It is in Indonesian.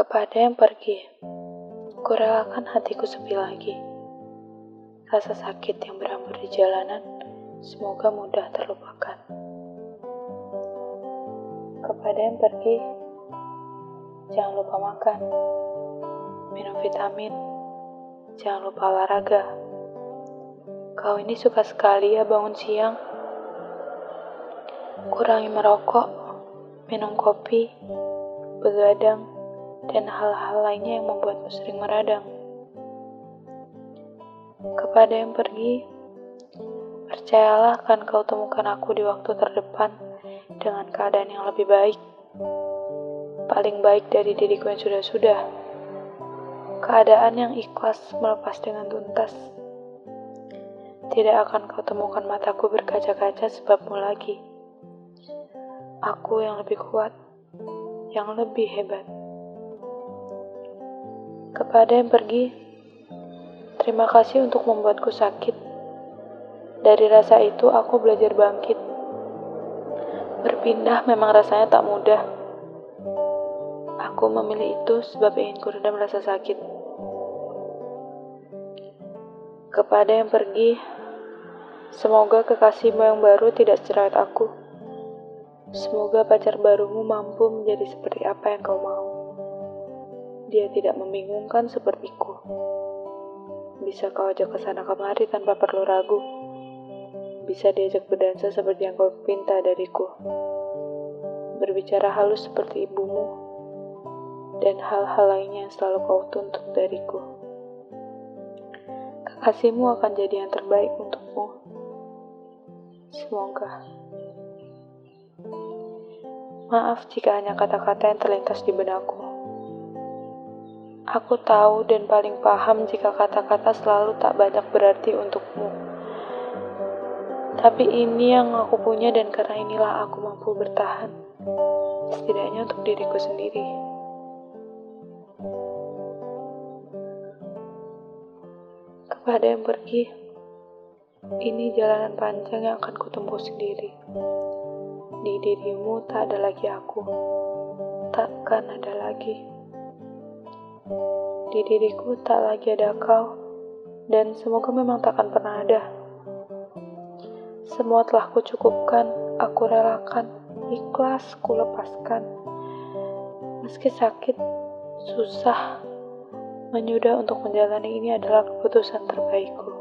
Kepada yang pergi, kurelakan hatiku sepi lagi. Rasa sakit yang berambut di jalanan, semoga mudah terlupakan. Kepada yang pergi, jangan lupa makan, minum vitamin, jangan lupa olahraga. Kau ini suka sekali ya bangun siang. Kurangi merokok, minum kopi, begadang, dan hal-hal lainnya yang membuatmu sering meradang. Kepada yang pergi, percayalah akan kau temukan aku di waktu terdepan dengan keadaan yang lebih baik. Paling baik dari diriku yang sudah-sudah. Keadaan yang ikhlas melepas dengan tuntas. Tidak akan kau temukan mataku berkaca-kaca sebabmu lagi. Aku yang lebih kuat, yang lebih hebat kepada yang pergi. Terima kasih untuk membuatku sakit. Dari rasa itu aku belajar bangkit. Berpindah memang rasanya tak mudah. Aku memilih itu sebab ingin kuredam rasa sakit. Kepada yang pergi, semoga kekasihmu yang baru tidak cerewet aku. Semoga pacar barumu mampu menjadi seperti apa yang kau mau dia tidak membingungkan sepertiku. Bisa kau ajak ke sana kemari tanpa perlu ragu. Bisa diajak berdansa seperti yang kau pinta dariku. Berbicara halus seperti ibumu. Dan hal-hal lainnya yang selalu kau tuntut dariku. Kekasihmu akan jadi yang terbaik untukmu. Semoga. Maaf jika hanya kata-kata yang terlintas di benakku. Aku tahu dan paling paham jika kata-kata selalu tak banyak berarti untukmu. Tapi ini yang aku punya dan karena inilah aku mampu bertahan. Setidaknya untuk diriku sendiri. Kepada yang pergi, ini jalanan panjang yang akan kutempuh sendiri. Di dirimu tak ada lagi aku. Takkan ada lagi. Di diriku tak lagi ada kau, dan semoga memang takkan pernah ada. Semua telah kucukupkan, aku relakan, ikhlas ku lepaskan. Meski sakit, susah, menyudah untuk menjalani ini adalah keputusan terbaikku.